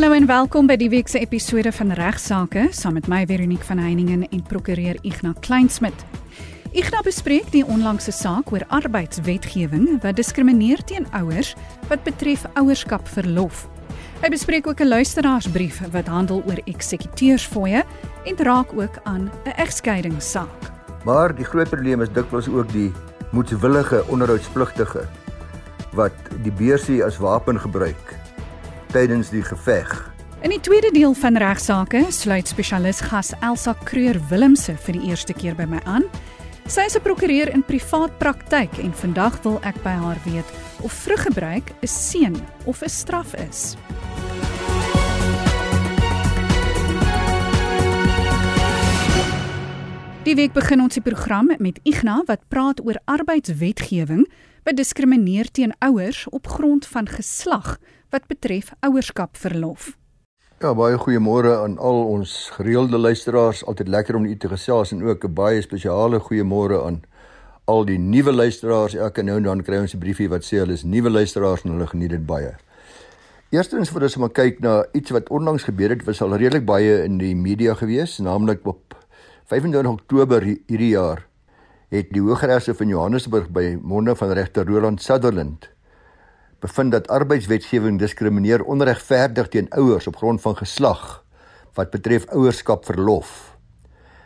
Hallo en welkom by die week se episode van Regsake saam met my Veronique van Heiningen en prokureur Ignas Kleinsmid. Ignas bespreek die onlangse saak oor arbeidswetgewing wat diskrimineer teen ouers wat betref ouerskapverlof. Hy bespreek ook 'n luisteraarsbrief wat handel oor eksekuteursfooie en raak ook aan 'n egskeidingssaak. Maar die groot probleem is dikwels ook die moedswillige onderhoudspligtige wat die beursie as wapen gebruik tydens die geveg. In die tweede deel van regsaake sluit spesialis gas Elsa Kreur Willemse vir die eerste keer by my aan. Sy is 'n prokureur in privaat praktyk en vandag wil ek by haar weet of vruggebruik 'n seën of 'n straf is. Die week begin ons die program met Ignas wat praat oor arbeidswetgewing wat diskrimineer teen ouers op grond van geslag wat betref ouerskapverlof. Ja, baie goeiemôre aan al ons gereelde luisteraars. Altyd lekker om u te gesels en ook 'n baie spesiale goeiemôre aan al die nuwe luisteraars. Elke nou en dan kry ons 'n briefie wat sê hulle is nuwe luisteraars en hulle geniet dit baie. Eerstens vir ons te kyk na iets wat onlangs gebeur het, was al redelik baie in die media gewees, naamlik op 25 Oktober hierdie jaar het die Hooggeregshof in Johannesburg by monde van regter Roland Sutherland bevind dat arbeidswetgewing diskrimineer onregverdig teen ouers op grond van geslag wat betref ouerskapverlof.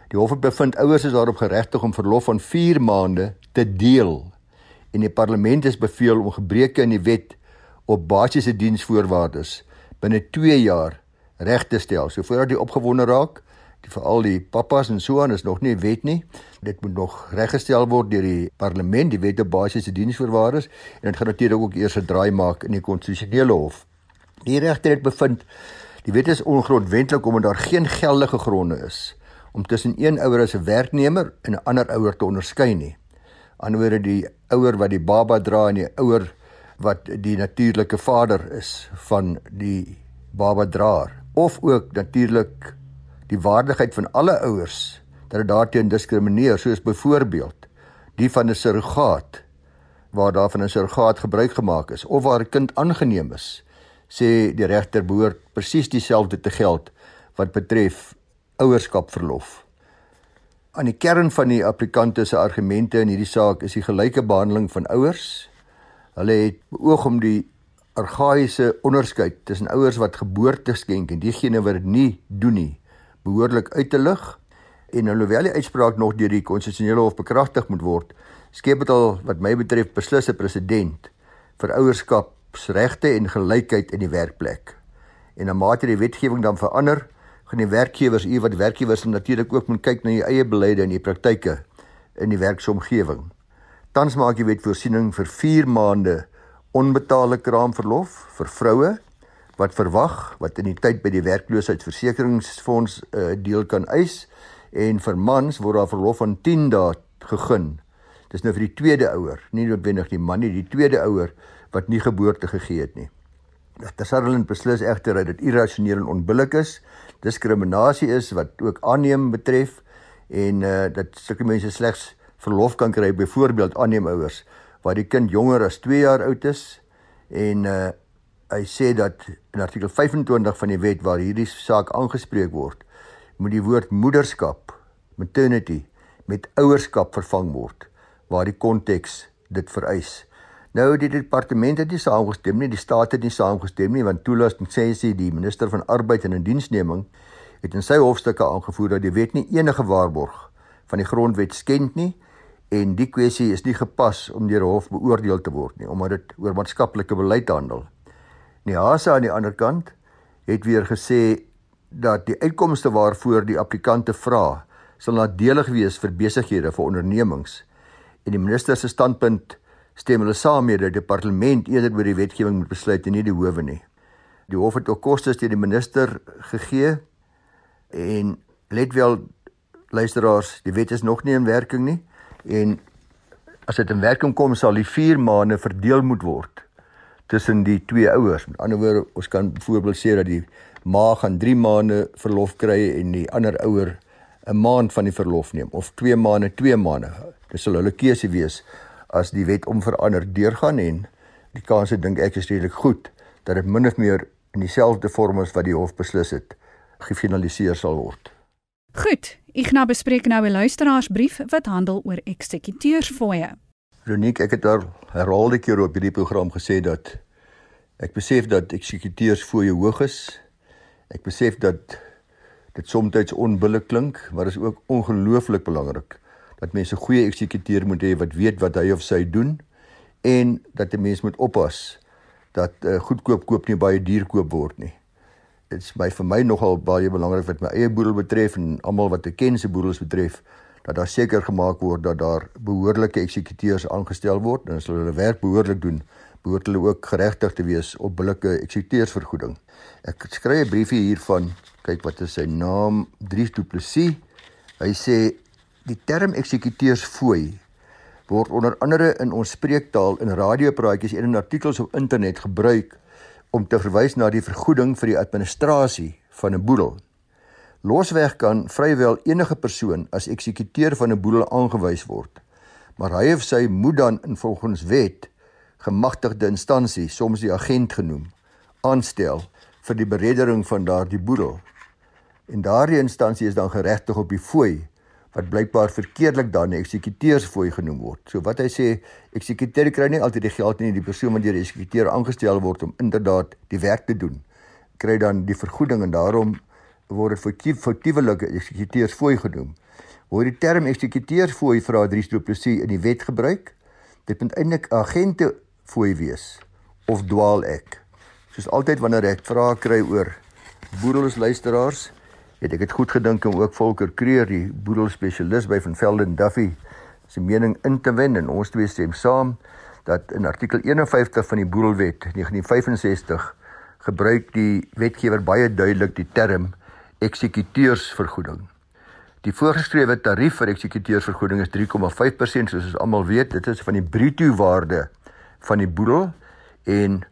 Die hof het bevind ouers is daarop geregtig om verlof van 4 maande te deel en die parlement is beveel om gebreke in die wet op basiese diensvoorwaardes binne 2 jaar reg te stel. So voordat jy opgewonde raak, veral die pappas en so aan is nog nie wet nie. Dit moet nog reggestel word deur die parlement, die wet op basiese diensvoorwaardes en dit gaan natuurlik ook eers 'n draai maak in die konstitusionele hof. Die regter het bevind die wet is ongrondwettig omdat daar geen geldige gronde is om tussen een ouer as 'n werknemer en 'n ander ouer te onderskei nie. Anderswoorde die ouer wat die baba dra en die ouer wat die natuurlike vader is van die baba draer of ook natuurlik die waardigheid van alle ouers dat dit daarteen diskrimineer soos byvoorbeeld die van 'n surrogaat waar daar van 'n surrogaat gebruik gemaak is of waar 'n kind aangeneem is sê die regter behoort presies dieselfde te geld wat betref ouerskapverlof. Aan die kern van die applikante se argumente in hierdie saak is die gelyke behandeling van ouers. Hulle het beoog om die argaïese onderskeid tussen ouers wat geboorte skenk en diegene wat dit nie doen nie behoorlik uit te lig en alhoewel die uitspraak nog deur die konstitusionele hof bekragtig moet word, skep dit al wat my betref beslis 'n presedent vir ouerskapsregte en gelykheid in die werkplek. En na mate die wetgewing dan verander, gaan die werkgewers hier wat werkgewers natuurlik ook moet kyk na die eie beleide en die praktyke in die werksomgewing. Tans maak die wet voorsiening vir 4 maande onbetaalde kraamverlof vir vroue wat verwag wat in die tyd by die werkloosheidsversekeringsfonds 'n uh, eh, deel kan eis en vir mans word daar verlof van 10 dae gegee. Dis nou vir die tweede ouer, nie noodwendig die man nie, die tweede ouer wat nie geboorte gegee het nie. Dat Sutherland beslis egter dat dit irrasioneel en onbillik is, diskriminasie is wat ook aanneem betref en uh dat sulke mense slegs verlof kan kry byvoorbeeld aanneemouers waar die kind jonger as 2 jaar oud is en uh hy sê dat in artikel 25 van die wet waar hierdie saak aangespreek word, moet die woord moederskap, maternity met ouerskap vervang word waar die konteks dit vereis. Nou die departement het nie saamgestem nie, die staat het nie saamgestem nie want toelassing sê sy die minister van arbeid en indiensneming het in sy hofstukke aangevoer dat die wet nie enige waarborg van die grondwet skend nie en die kwessie is nie gepas om deur hof beoordeel te word nie omdat dit oor maatskaplike beleid handel. Niasa aan die ander kant het weer gesê dat die uitkomste waarvoor die applikante vra sal nadelig wees vir besighede vir ondernemings en die minister se standpunt stem hulle saam met dat die parlement eerder oor die wetgewing moet besluit en nie die howe nie. Die hof het ook kostes teen die minister gegee en let wel luisteraars, die wet is nog nie in werking nie en as dit in werking kom sal die 4 maande verdeel moet word tussen die twee ouers. Met ander woorde, ons kan byvoorbeeld sê dat die ma gaan 3 maande verlof kry en die ander ouer 'n maand van die verlof neem of 2 maande, 2 maande. Dit sal hulle keuse wees as die wet omverander deurgaan en die kans ek dink ek is redelik goed dat dit min of meer in dieselfde vorm as wat die hof beslis het gefinaliseer sal word. Goed, ek nou bespreek nou 'n luisteraarsbrief wat handel oor eksekuteursfooie. Roniek, ek het al herhaalde keer op hierdie program gesê dat ek besef dat eksekuteursfooie hoog is. Ek besef dat dit soms onbillik klink, maar is ook ongelooflik belangrik dat mense 'n goeie eksekuteur moet hê wat weet wat hy of sy doen en dat 'n mens moet oppas dat uh, goedkoop koop nie baie duur koop word nie. Dit is by vir my nogal baie belangrik wat my eie boedel betref en almal wat ek ken se boedels betref dat daar seker gemaak word dat daar behoorlike eksekuteurs aangestel word en as hulle hulle werk behoorlik doen, behoort hulle ook geregtig te wees op billike eksekuteursvergoeding. Ek skryf 'n briefie hiervan, kyk wat is sy naam, Dries Du Plessis. Hy sê die term eksekuteursfooi word onder andere in ons spreektaal in radiopraatjies en in artikels op internet gebruik om te verwys na die vergoeding vir die administrasie van 'n boedel. Losweg kan vrywel enige persoon as eksekuteur van 'n boedel aangewys word, maar hy of sy moet dan in volgens wet gemagtigde instansie, soms die agent genoem, aanstel vir die bereddering van daardie boedel. En daardie instansie is dan geregtig op die fooi wat blykbaar verkeerdelik dan 'n eksekuteursfooi genoem word. So wat hy sê, eksekuteur kry nie altyd die geld nie, die persoon wat deur die eksekuteur aangestel word om inderdaad die werk te doen, kry dan die vergoeding en daarom word dit foutiewelik eksekuteursfooi genoem. Word die term eksekuteursfooi vir adriestoplisie in die wet gebruik? Dit moet eintlik agente fooi wees of dwaal ek. Soos altyd wanneer ek vrae kry oor boedels luisteraars, het ek goed gedink om ook Volker Kreer, die boedelspesialis by Van Velden Duffy, se mening in te wen en ons twee stem saam dat in artikel 51 van die Boedelwet 1965 gebruik die wetgewer baie duidelik die term eksekuteursvergoeding. Die voorgeskrewe tarief vir eksekuteursvergoeding is 3,5% soos ons almal weet, dit is van die bruto waarde van die boedel en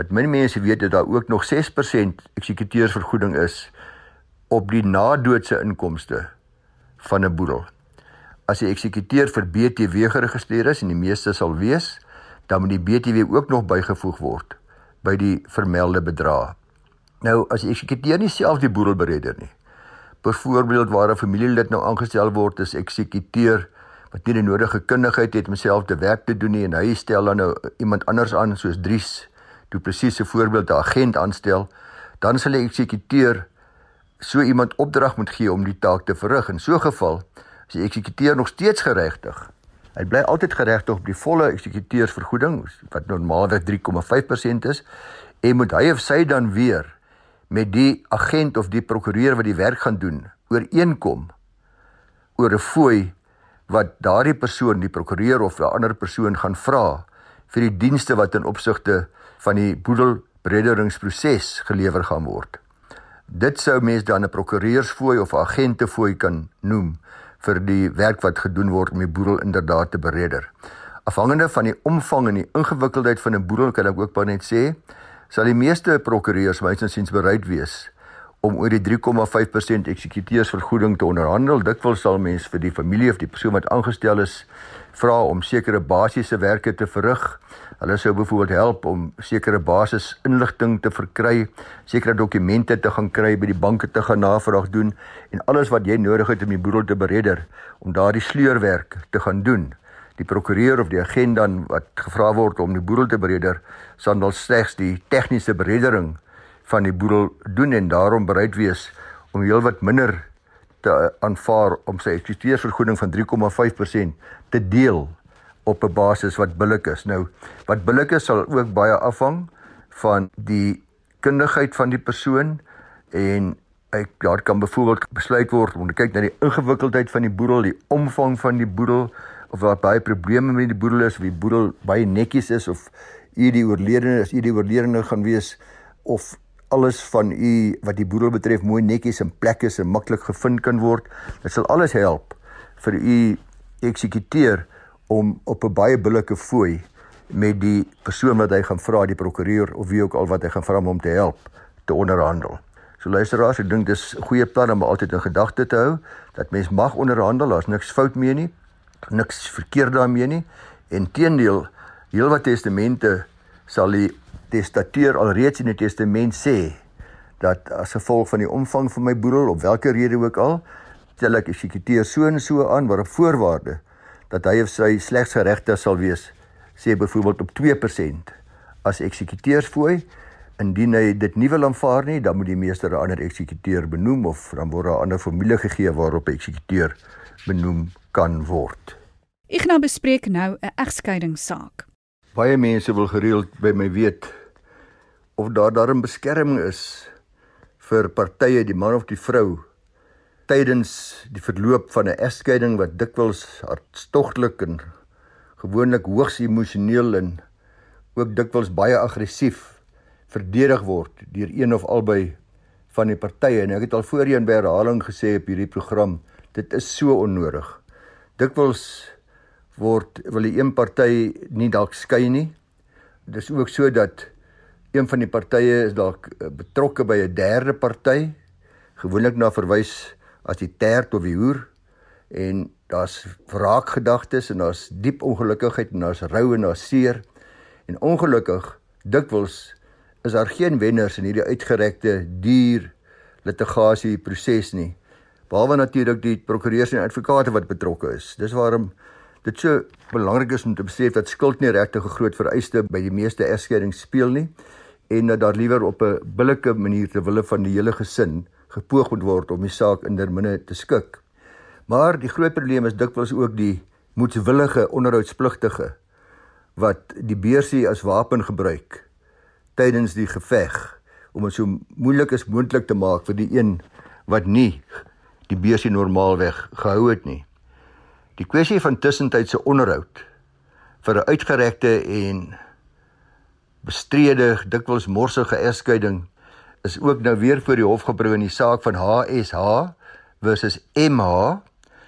wat min mense weet dat daar ook nog 6% eksekuteursvergoeding is op die nadoodse inkomste van 'n boedel. As die eksekuteur vir BTW geregistreer is en die meeste sal wees, dan moet die BTW ook nog bygevoeg word by die vermelde bedrag. Nou as die eksekuteur nie self die boedel beredder nie. Byvoorbeeld waar 'n familielid nou aangestel word as eksekuteur wat nie die nodige kundigheid het om self te werk te doen nie en hy stel dan nou iemand anders aan soos Dries, toe presies 'n voorbeeld 'n agent aanstel, dan sal die eksekuteur so iemand opdrag moet gee om die taak te verrig. In so 'n geval is die eksekuteur nog steeds geregtig. Hy bly altyd geregtig op die volle eksekuteursvergoeding wat normaalweg 3,5% is en moet hy of sy dan weer met die agent of die prokureur wat die werk gaan doen ooreenkom oor 'n fooi wat daardie persoon die prokureur of 'n ander persoon gaan vra vir die dienste wat in opsigte van die boedelbredderingsproses gelewer gaan word. Dit sou mens dan 'n prokureursfooi of agentefooi kan noem vir die werk wat gedoen word om die boedel inderdaad te beredder. Afhangende van die omvang en die ingewikkeldheid van 'n boedel kan ek ook maar net sê, sal die meeste prokureurs mynsins bereid wees om oor die 3,5% eksekuteursvergoeding te onderhandel. Dikwels sal mens vir die familie of die persoon wat aangestel is vra om sekere basiese werke te verrig Hulle sou byvoorbeeld help om sekere basis inligting te verkry, sekere dokumente te gaan kry by die banke te gaan navraag doen en alles wat jy nodig het om die boedel te beredder om daardie sleurwerk te gaan doen. Die prokureur of die agent dan wat gevra word om die boedel te beredder, sal dan slegs die tegniese bereddering van die boedel doen en daarom bereid wees om heelwat minder te aanvaar om sy eksekuteursvergoeding van 3,5% te deel op 'n basis wat billik is. Nou, wat billik is sal ook baie afhang van die kundigheid van die persoon en ek daar kan byvoorbeeld besluit word om te kyk na die ingewikkeldheid van die boedel, die omvang van die boedel of daar baie probleme met die boedel is, of die boedel baie netjies is of u die oorledene is, u die oorledene gaan wees of alles van u wat die boedel betref mooi netjies in plek is en maklik gevind kan word. Dit sal alles help vir u eksekuteur om op 'n baie billike fooi met die persoon wat hy gaan vra, die prokureur of wie ook al wat hy gaan vra om hom te help te onderhandel. So luisteraars, ek dink dis goeie plan om altyd in gedagte te hou dat mens mag onderhandel, daar's niks fout mee nie, niks verkeerd daarmee nie. Inteendeel, heelwat testamente sal die testateur alreeds in die testament sê dat as gevolg van die omvang van my boedel op watter rede ook al stel ek eksekuteur so en so aan waarop voorwaarde dat hy of sy slegs geregtig sal wees sê byvoorbeeld op 2% as eksekuteursfooi indien hy dit nie wil aanvaar nie dan moet die meester 'n ander eksekuteur benoem of dan word 'n ander formule gegee waarop 'n eksekuteur benoem kan word. Ek nou bespreek nou 'n egskeidingssaak. Baie mense wil gereeld by my weet of daar darm beskerming is vir partye, die man of die vrou tydens die verloop van 'n egskeiding wat dikwels hartstogtelik en gewoonlik hoogs emosioneel en ook dikwels baie aggressief verdedig word deur een of albei van die partye en ek het al voorheen by herhaling gesê op hierdie program dit is so onnodig dikwels word wil die een party nie dalk skei nie. Dit is ook so dat een van die partye is dalk eh, betrokke by 'n derde party, gewoonlik na verwys as die terd of die hoer. En daar's wraakgedagtes en daar's diep ongelukkigheid en daar's rou en daar's seer. En ongelukkig dikwels is daar geen wenners in hierdie uitgerekte duur litigasie proses nie behalwe natuurlik die prokureurs en advokate wat betrokke is dis waarom dit so belangrik is om te besef dat skuld nie regtig 'n groot vereiste by die meeste egskeidings speel nie en dat daar liewer op 'n billike manier ter wille van die hele gesin gepoog moet word om die saak in derminne te skik. Maar die groot probleem is dikwels ook die moedswillige onderhoudspligtige wat die beursie as wapen gebruik tydens die geveg om dit so moeilik as moontlik te maak vir die een wat nie die beursie normaalweg gehou het nie. Die kwessie van tussentydse onderhoud vir 'n uitgerekte en bestrede dikwels morsige egskeiding is ook nou weer voor die hof gebring in die saak van HSH versus MH.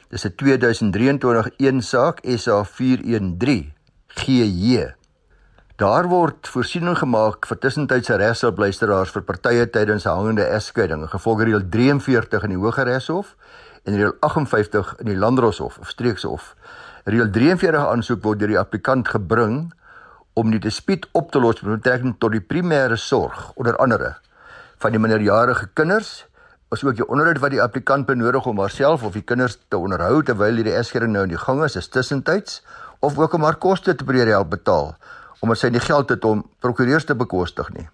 Dis 'n 2023 een saak SA 413 GJ. Daar word voorsiening gemaak vir tussentydse regshulpluisteraars vir partye tydens hangende egskeiding, gevolg reël 43 in die Hooggeregshof en reël 58 in die Landdroshof of Streekshof. Reël 43 aansoek word deur die applikant gebring om die dispuut op te los met betrekking tot die primêre sorg onder andere van die minderjarige kinders asook die onderhoud wat die applikant benodig om haarself of die kinders te onderhou terwyl hierdie egskeiding nou in die gang is, is tussentyds of ook om haar koste te probeer help betaal omdat sy nie geld het om prokureurs te bekostig nie.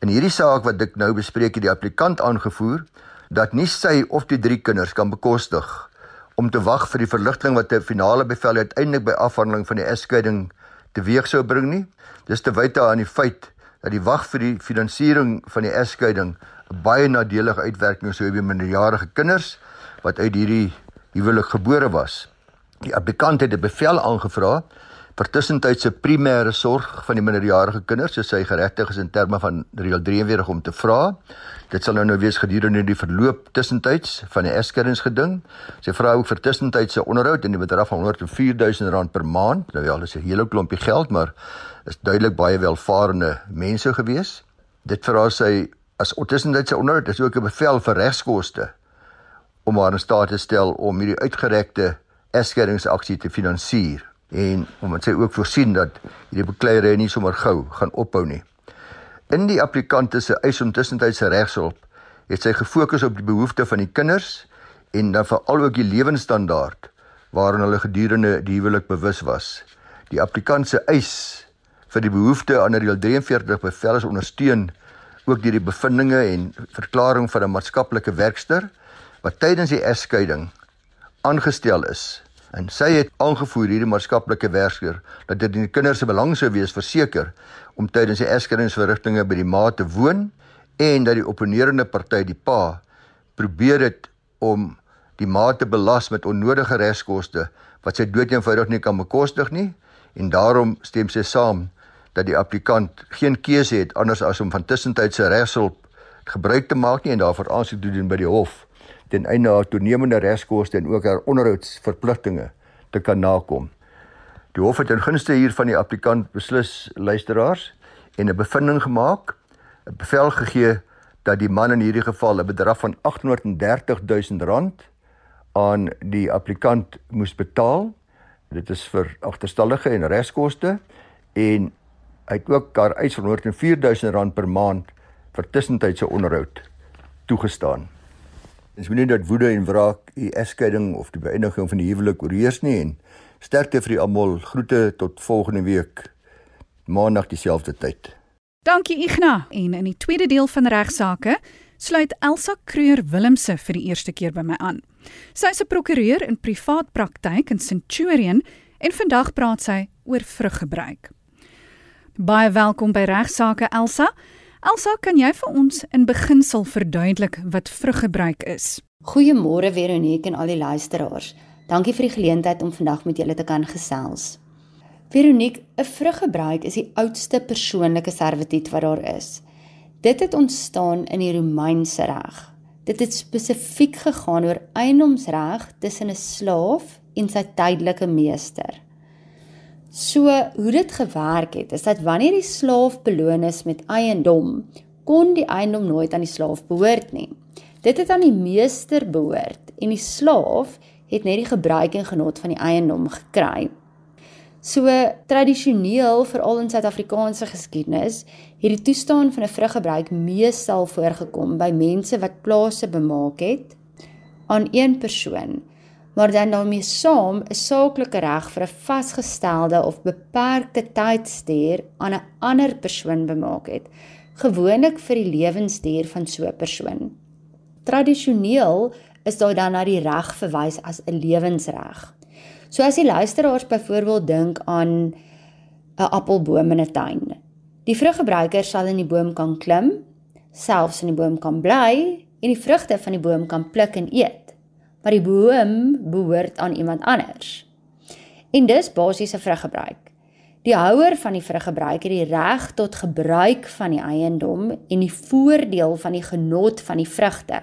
In hierdie saak wat ek nou bespreek het die applikant aangevoer dat nie sy of die drie kinders kan bekostig om te wag vir die verligting wat 'n finale bevel uiteindelik by afhandeling van die egskeiding teweeg sou bring nie. Dis te wyte aan die feit dat die wag vir die finansiering van die egskeiding 'n baie nadelige uitwerking sou hê op minderjarige kinders wat uit hierdie huwelik gebore was. Die applikant het 'n bevel aangevra vir tussentydse primêre sorg van die minderjarige kinders, soos hy geregtig is in terme van reël 43 om te vra. Dit sal nou nou wees gedurende die verloop tussentyds van die eskeringsgeding. Sy vra ook vir tussentydse onderhoud in die bedrag van 104000 rand per maand. Nou ja, dis 'n hele klompie geld, maar is duidelik baie welvarende mense gewees. Dit vra sy as tussentydse onderhoud is ook 'n bevel vir regskoste om haar in staat te stel om hierdie uitgerekte eskeringsaksie te finansier en omdat sy ook voorsien dat hierdie bekleierery nie sommer gou gaan ophou nie. In die applikante se eis om tussentydse regshulp het sy gefokus op die behoeftes van die kinders en dan veral ook die lewensstandaard waaraan hulle gedurende die huwelik bewus was. Die applikant se eis vir die behoeftes aan reël 43 bevel is ondersteun ook deur die bevindinge en verklaring van 'n maatskaplike werkster wat tydens die egskeiding aangestel is En sy het aangevoer hierdie maatskaplike werker dat dit in die kinders se belang sou wees verseker om tydens die eskeringsverrigtinge by die ma te woon en dat die opponerende party die pa probeer dit om die ma te belas met onnodige regskoste wat sy dood eenvoudig nie kan bekostig nie. En daarom stem sy saam dat die applikant geen keuse het anders as om van tussentydse regshulp gebruik te maak nie en daarvoor aansoek te doen by die hof ten einde haar toenemende regskoste en ook haar onderhoudsverpligtinge te kan nakom. Die hof het in gunste hier van die applikant beslis luisteraars en 'n bevinding gemaak, 'n bevel gegee dat die man in hierdie geval 'n bedrag van 830 000 rand aan die applikant moes betaal. Dit is vir agterstallige en regskoste en Hy het ook haar eis van 104000 rand per maand vir tussentydse onderhoud toegestaan. Dis moenie dat woede en wraak u egskeiding of die beëindiging van die huwelik oorheers nie en sterkte vir almal. Groete tot volgende week maandag dieselfde tyd. Dankie Igna en in die tweede deel van regsaake sluit Elsa Kreur Willemse vir die eerste keer by my aan. Sy is 'n prokureur in privaat praktyk in Centurion en vandag praat sy oor vruggebruik. Baie welkom by regsaake Elsa. Elsa, kan jy vir ons in beginsel verduidelik wat vruggebruik is? Goeiemôre Veronique en al die luisteraars. Dankie vir die geleentheid om vandag met julle te kan gesels. Veronique, 'n vruggebruik is die oudste persoonlike servituut wat daar is. Dit het ontstaan in die Romeinse reg. Dit het spesifiek gegaan oor eiendomsreg tussen 'n slaaf en sy tydelike meester. So, hoe dit gewerk het, is dat wanneer die slaaf beloon is met eiendom, kon die eiendom nooit aan die slaaf behoort nie. Dit het aan die meester behoort en die slaaf het net die gebruik en genot van die eiendom gekry. So tradisioneel veral in Suid-Afrikaanse geskiedenis het die toestaan van 'n vruggebruik meestal voorgekom by mense wat plase bemaak het aan een persoon, maar dan daarmee saam 'n saaklike reg vir 'n vasgestelde of beperkte tydsduur aan 'n ander persoon bemaak het, gewoonlik vir die lewensduur van so 'n persoon. Tradisioneel is daar dan na die reg verwys as 'n lewensreg. So as die luisteraars byvoorbeeld dink aan 'n appelboom in 'n tuin. Die vruggebruiker sal in die boom kan klim, selfs in die boom kan bly en die vrugte van die boom kan pluk en eet. Maar die boom behoort aan iemand anders. En dis basiese vruggebruik. Die houer van die vruggebruik het die reg tot gebruik van die eiendom en die voordeel van die genot van die vrugte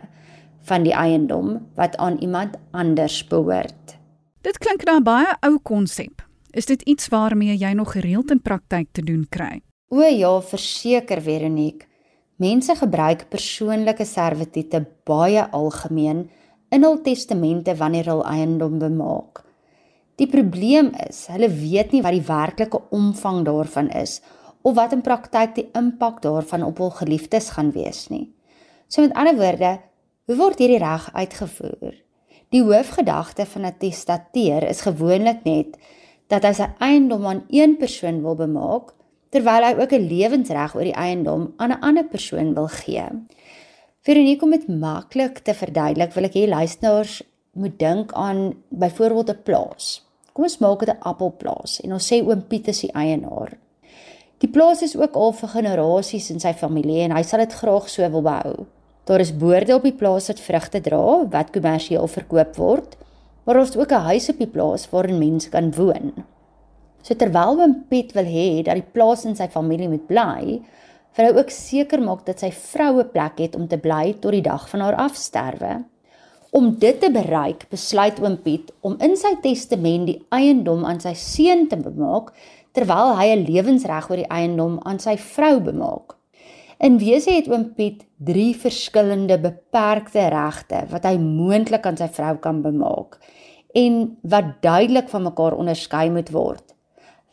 van die eiendom wat aan iemand anders behoort. Dit klink na 'n baie ou konsep. Is dit iets waarmee jy nog gereeld in praktyk te doen kry? O ja, verseker Veronique. Mense gebruik persoonlike servitute baie algemeen in hul testamente wanneer hulle eiendom bemaak. Die probleem is, hulle weet nie wat die werklike omvang daarvan is of wat in praktyk die impak daarvan op hul geliefdes gaan wees nie. So met ander woorde, hoe word hierdie reg uitgevoer? Die hoofgedagte van 'n testateur is gewoonlik net dat hy sy eiendom aan een persoon wil bemaak terwyl hy ook 'n lewensreg oor die eiendom aan 'n ander persoon wil gee. Veronique om dit maklik te verduidelik, wil ek hê luisteraars moet dink aan byvoorbeeld 'n plaas. Kom ons maak dit 'n appelplaas en ons sê oom Piet is die eienaar. Die plaas is ook al vir generasies in sy familie en hy sal dit graag so wil behou. Daar is boorde op die plaas wat vrugte dra wat kommersieel verkoop word, maar ons het ook 'n huis op die plaas waarin mense kan woon. So terwyl oom Piet wil hê dat die plaas in sy familie moet bly, wil hy ook seker maak dat sy vroue plek het om te bly tot die dag van haar afsterwe. Om dit te bereik, besluit oom Piet om in sy testament die eiendom aan sy seun te bemaak terwyl hy 'n lewensreg oor die eiendom aan sy vrou bemaak. In wese het oom Piet drie verskillende beperkte regte wat hy moontlik aan sy vrou kan bemaak en wat duidelik van mekaar onderskei moet word.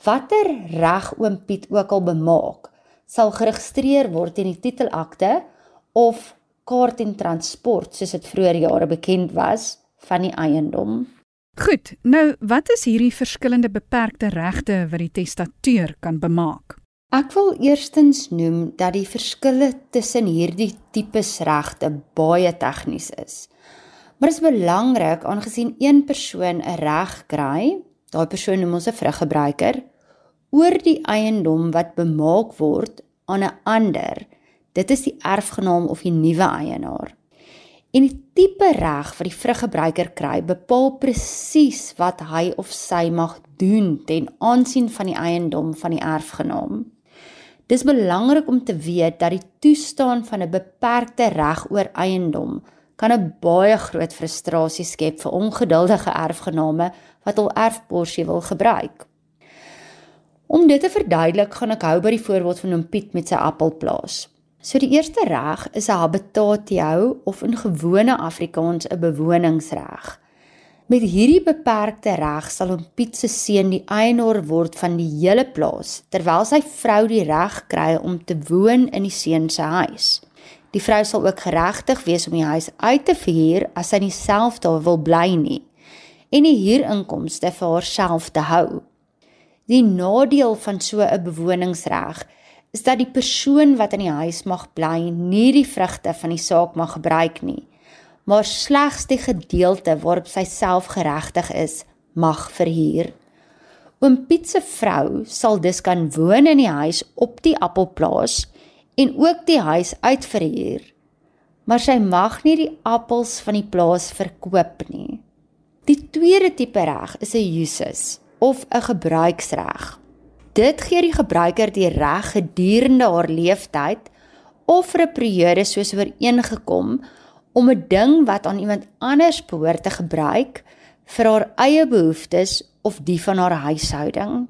Watter reg oom Piet ook al bemaak, sal geregistreer word in die titelakte of kaart en transport soos dit vroeër jare bekend was van die eiendom. Goed, nou wat is hierdie verskillende beperkte regte wat die testateur kan bemaak? Ek wil eerstens noem dat die verskille tussen hierdie tipes regte baie tegnies is. Maar dit is belangrik aangesien een persoon 'n reg kry, daai persoon noem ons 'n vruggebruiker, oor die eiendom wat bemaak word aan 'n ander. Dit is die erfgenaam of die nuwe eienaar. En die tipe reg wat die vruggebruiker kry, bepaal presies wat hy of sy mag doen ten aansien van die eiendom van die erfgenaam. Dis belangrik om te weet dat die toestaan van 'n beperkte reg oor eiendom kan 'n baie groot frustrasie skep vir ongeduldige erfgename wat hul erfporsie wil gebruik. Om dit te verduidelik, gaan ek hou by die voorbeeld van oom Piet met sy appelplaas. So die eerste reg is 'n habitatio of in gewone Afrikaans 'n bewoningsreg. Met hierdie beperkte reg sal hom Piet se seun die eienaar word van die hele plaas terwyl sy vrou die reg kry om te woon in die seun se huis. Die vrou sal ook geregtig wees om die huis uit te verhuur as sy nie self daar wil bly nie en die huurinkomste vir haarself te hou. Die nadeel van so 'n bewoningsreg is dat die persoon wat in die huis mag bly nie die vrugte van die saak mag gebruik nie, maar slegs die gedeelte waarop sy self geregtig is, mag verhuur. Oom Piet se vrou sal dus kan woon in die huis op die appelplaas en ook die huis uitverhuur. Maar sy mag nie die appels van die plaas verkoop nie. Die tweede tipe reg is 'n usus of 'n gebruiksreg. Dit gee die gebruiker die reg gedurende haar lewenstyd of vir 'n periode soos ooreengekom om 'n ding wat aan iemand anders behoort te gebruik vir haar eie behoeftes of die van haar huishouding.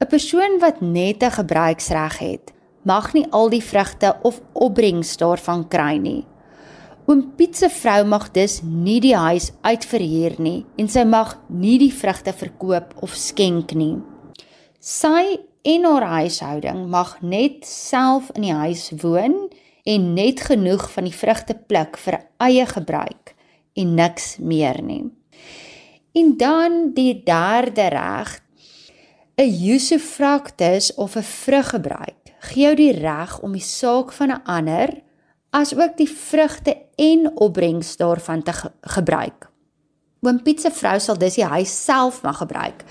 'n Persoon wat net 'n gebruiksreg het, mag nie al die vrugte of opbrengs daarvan kry nie. Oom Piet se vrou mag dus nie die huis uitverhuur nie en sy mag nie die vrugte verkoop of skenk nie. Sy en haar huishouding mag net self in die huis woon en net genoeg van die vrugte pluk vir eie gebruik en niks meer nie. En dan die derde reg, 'n usufructus of 'n vruggebruik gee jou die reg om die saak van 'n ander as ook die vrugte en opbrengs daarvan te ge gebruik. Oom Piet se vrou sal dus die huis self mag gebruik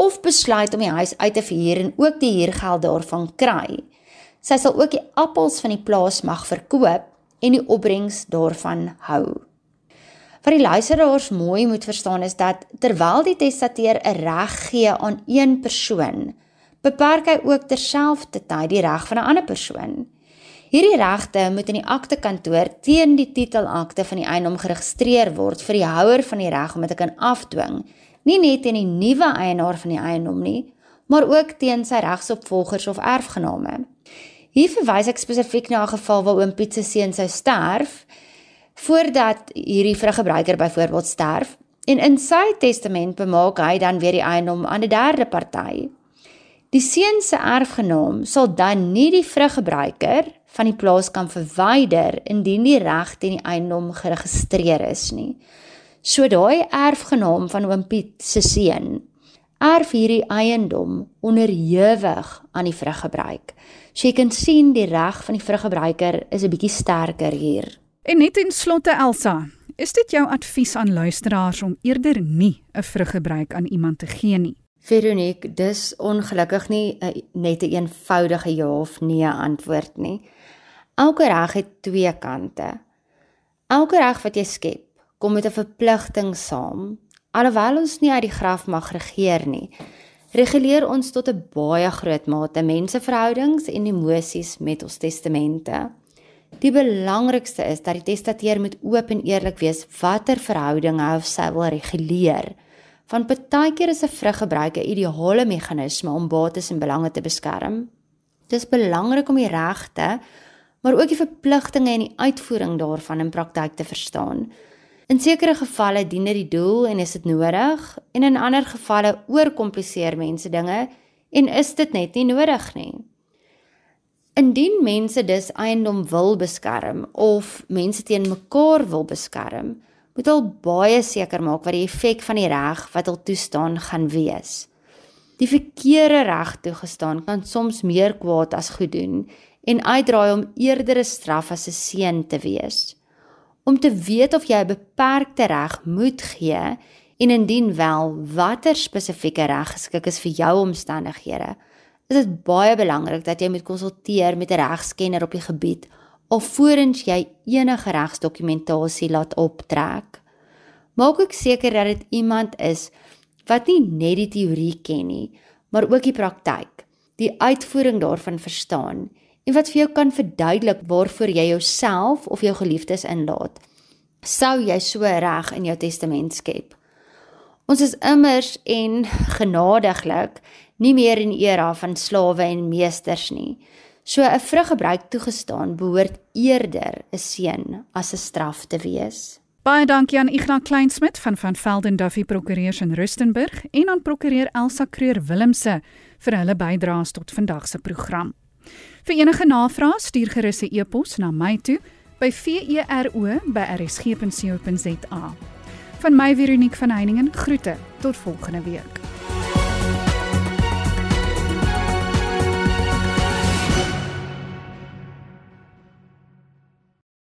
of besluit om die huis uit te verhuur en ook die huurgeld daarvan kry. Sy sal ook die appels van die plaas mag verkoop en die opbrengs daarvan hou. Wat die luisteraars mooi moet verstaan is dat terwyl die testateur 'n reg gee aan een persoon, beperk hy ook terselfdertyd die reg van 'n ander persoon. Hierdie regte moet in die aktekantoor teen die titelakte van die eiendom geregistreer word vir die houer van die reg om dit te kan afdwing nie net teen die nuwe eienaar van die eiendom nie, maar ook teen sy regsopvolgers of erfgename. Hier verwys ek spesifiek na 'n geval waar oom Piet se seun sou sterf voordat hierdie vruggebruiker byvoorbeeld sterf en in sy testament bemaak hy dan weer die eiendom aan 'n derde party. Die seun se erfgenaam sal dan nie die vruggebruiker van die plaas kan verwyder indien die reg teen die eiendom geregistreer is nie. So daai erfgenaam van oom Piet se seun erf hierdie eiendom onderhewig aan die vruggebruik. So jy kan sien die reg van die vruggebruiker is 'n bietjie sterker hier. En net in slotte Elsa, is dit jou advies aan luisteraars om eerder nie 'n vruggebruik aan iemand te gee nie? Veronique, dis ongelukkig nie net 'n een eenvoudige ja of nee antwoord nie. Elke reg het twee kante. Elke reg wat jy skep kom met 'n verpligting saam. Alhoewel ons nie uit die graf mag regeer nie, reguleer ons tot 'n baie groot mate menseverhoudings en emosies met ons testamente. Die belangrikste is dat die testateur moet oop en eerlik wees watter verhoudinge hy of sy wil reguleer. Van partykeer is 'n vruggebruik 'n ideale meganisme om bates en belange te beskerm. Dit is belangrik om die regte, maar ook die verpligtinge en die uitvoering daarvan in praktyk te verstaan. In sekere gevalle dien dit die doel en is dit nodig en in ander gevalle oorkompliseer mense dinge en is dit net nie nodig nie. Indien mense dus eiendom wil beskerm of mense teen mekaar wil beskerm, moet hulle baie seker maak wat die effek van die reg wat hulle toestaan gaan wees. Die verkeerde reg toegestaan kan soms meer kwaad as goed doen en uitdraai om eerder 'n straf as 'n seën te wees om te weet of jy 'n beperkte reg moet gee en indien wel watter spesifieke reg geskik is vir jou omstandighede. Dit is baie belangrik dat jy moet konsulteer met 'n regskenner op die gebied alvorens jy enige regsdokumentasie laat optrek. Maak ook seker dat dit iemand is wat nie net die teorie ken nie, maar ook die praktyk, die uitvoering daarvan verstaan en wat vir jou kan verduidelik waarvoor jy jouself of jou geliefdes inlaat. Sou jy so reg in jou testament skep? Ons is immers en genadiglik nie meer in era van slawe en meesters nie. So 'n vruggebruik toegestaan behoort eerder 'n seën as 'n straf te wees. Baie dankie aan Ignas Kleinsmid van van Velden Duffy Prokureurs in Rustenburg en aan prokureur Elsa Kreur Willemse vir hulle bydraes tot vandag se program. Vir enige navrae stuur gerus 'n e-pos na my toe by vero@rsg.co.za. Van my Veronique van Heiningen groete tot volgende week.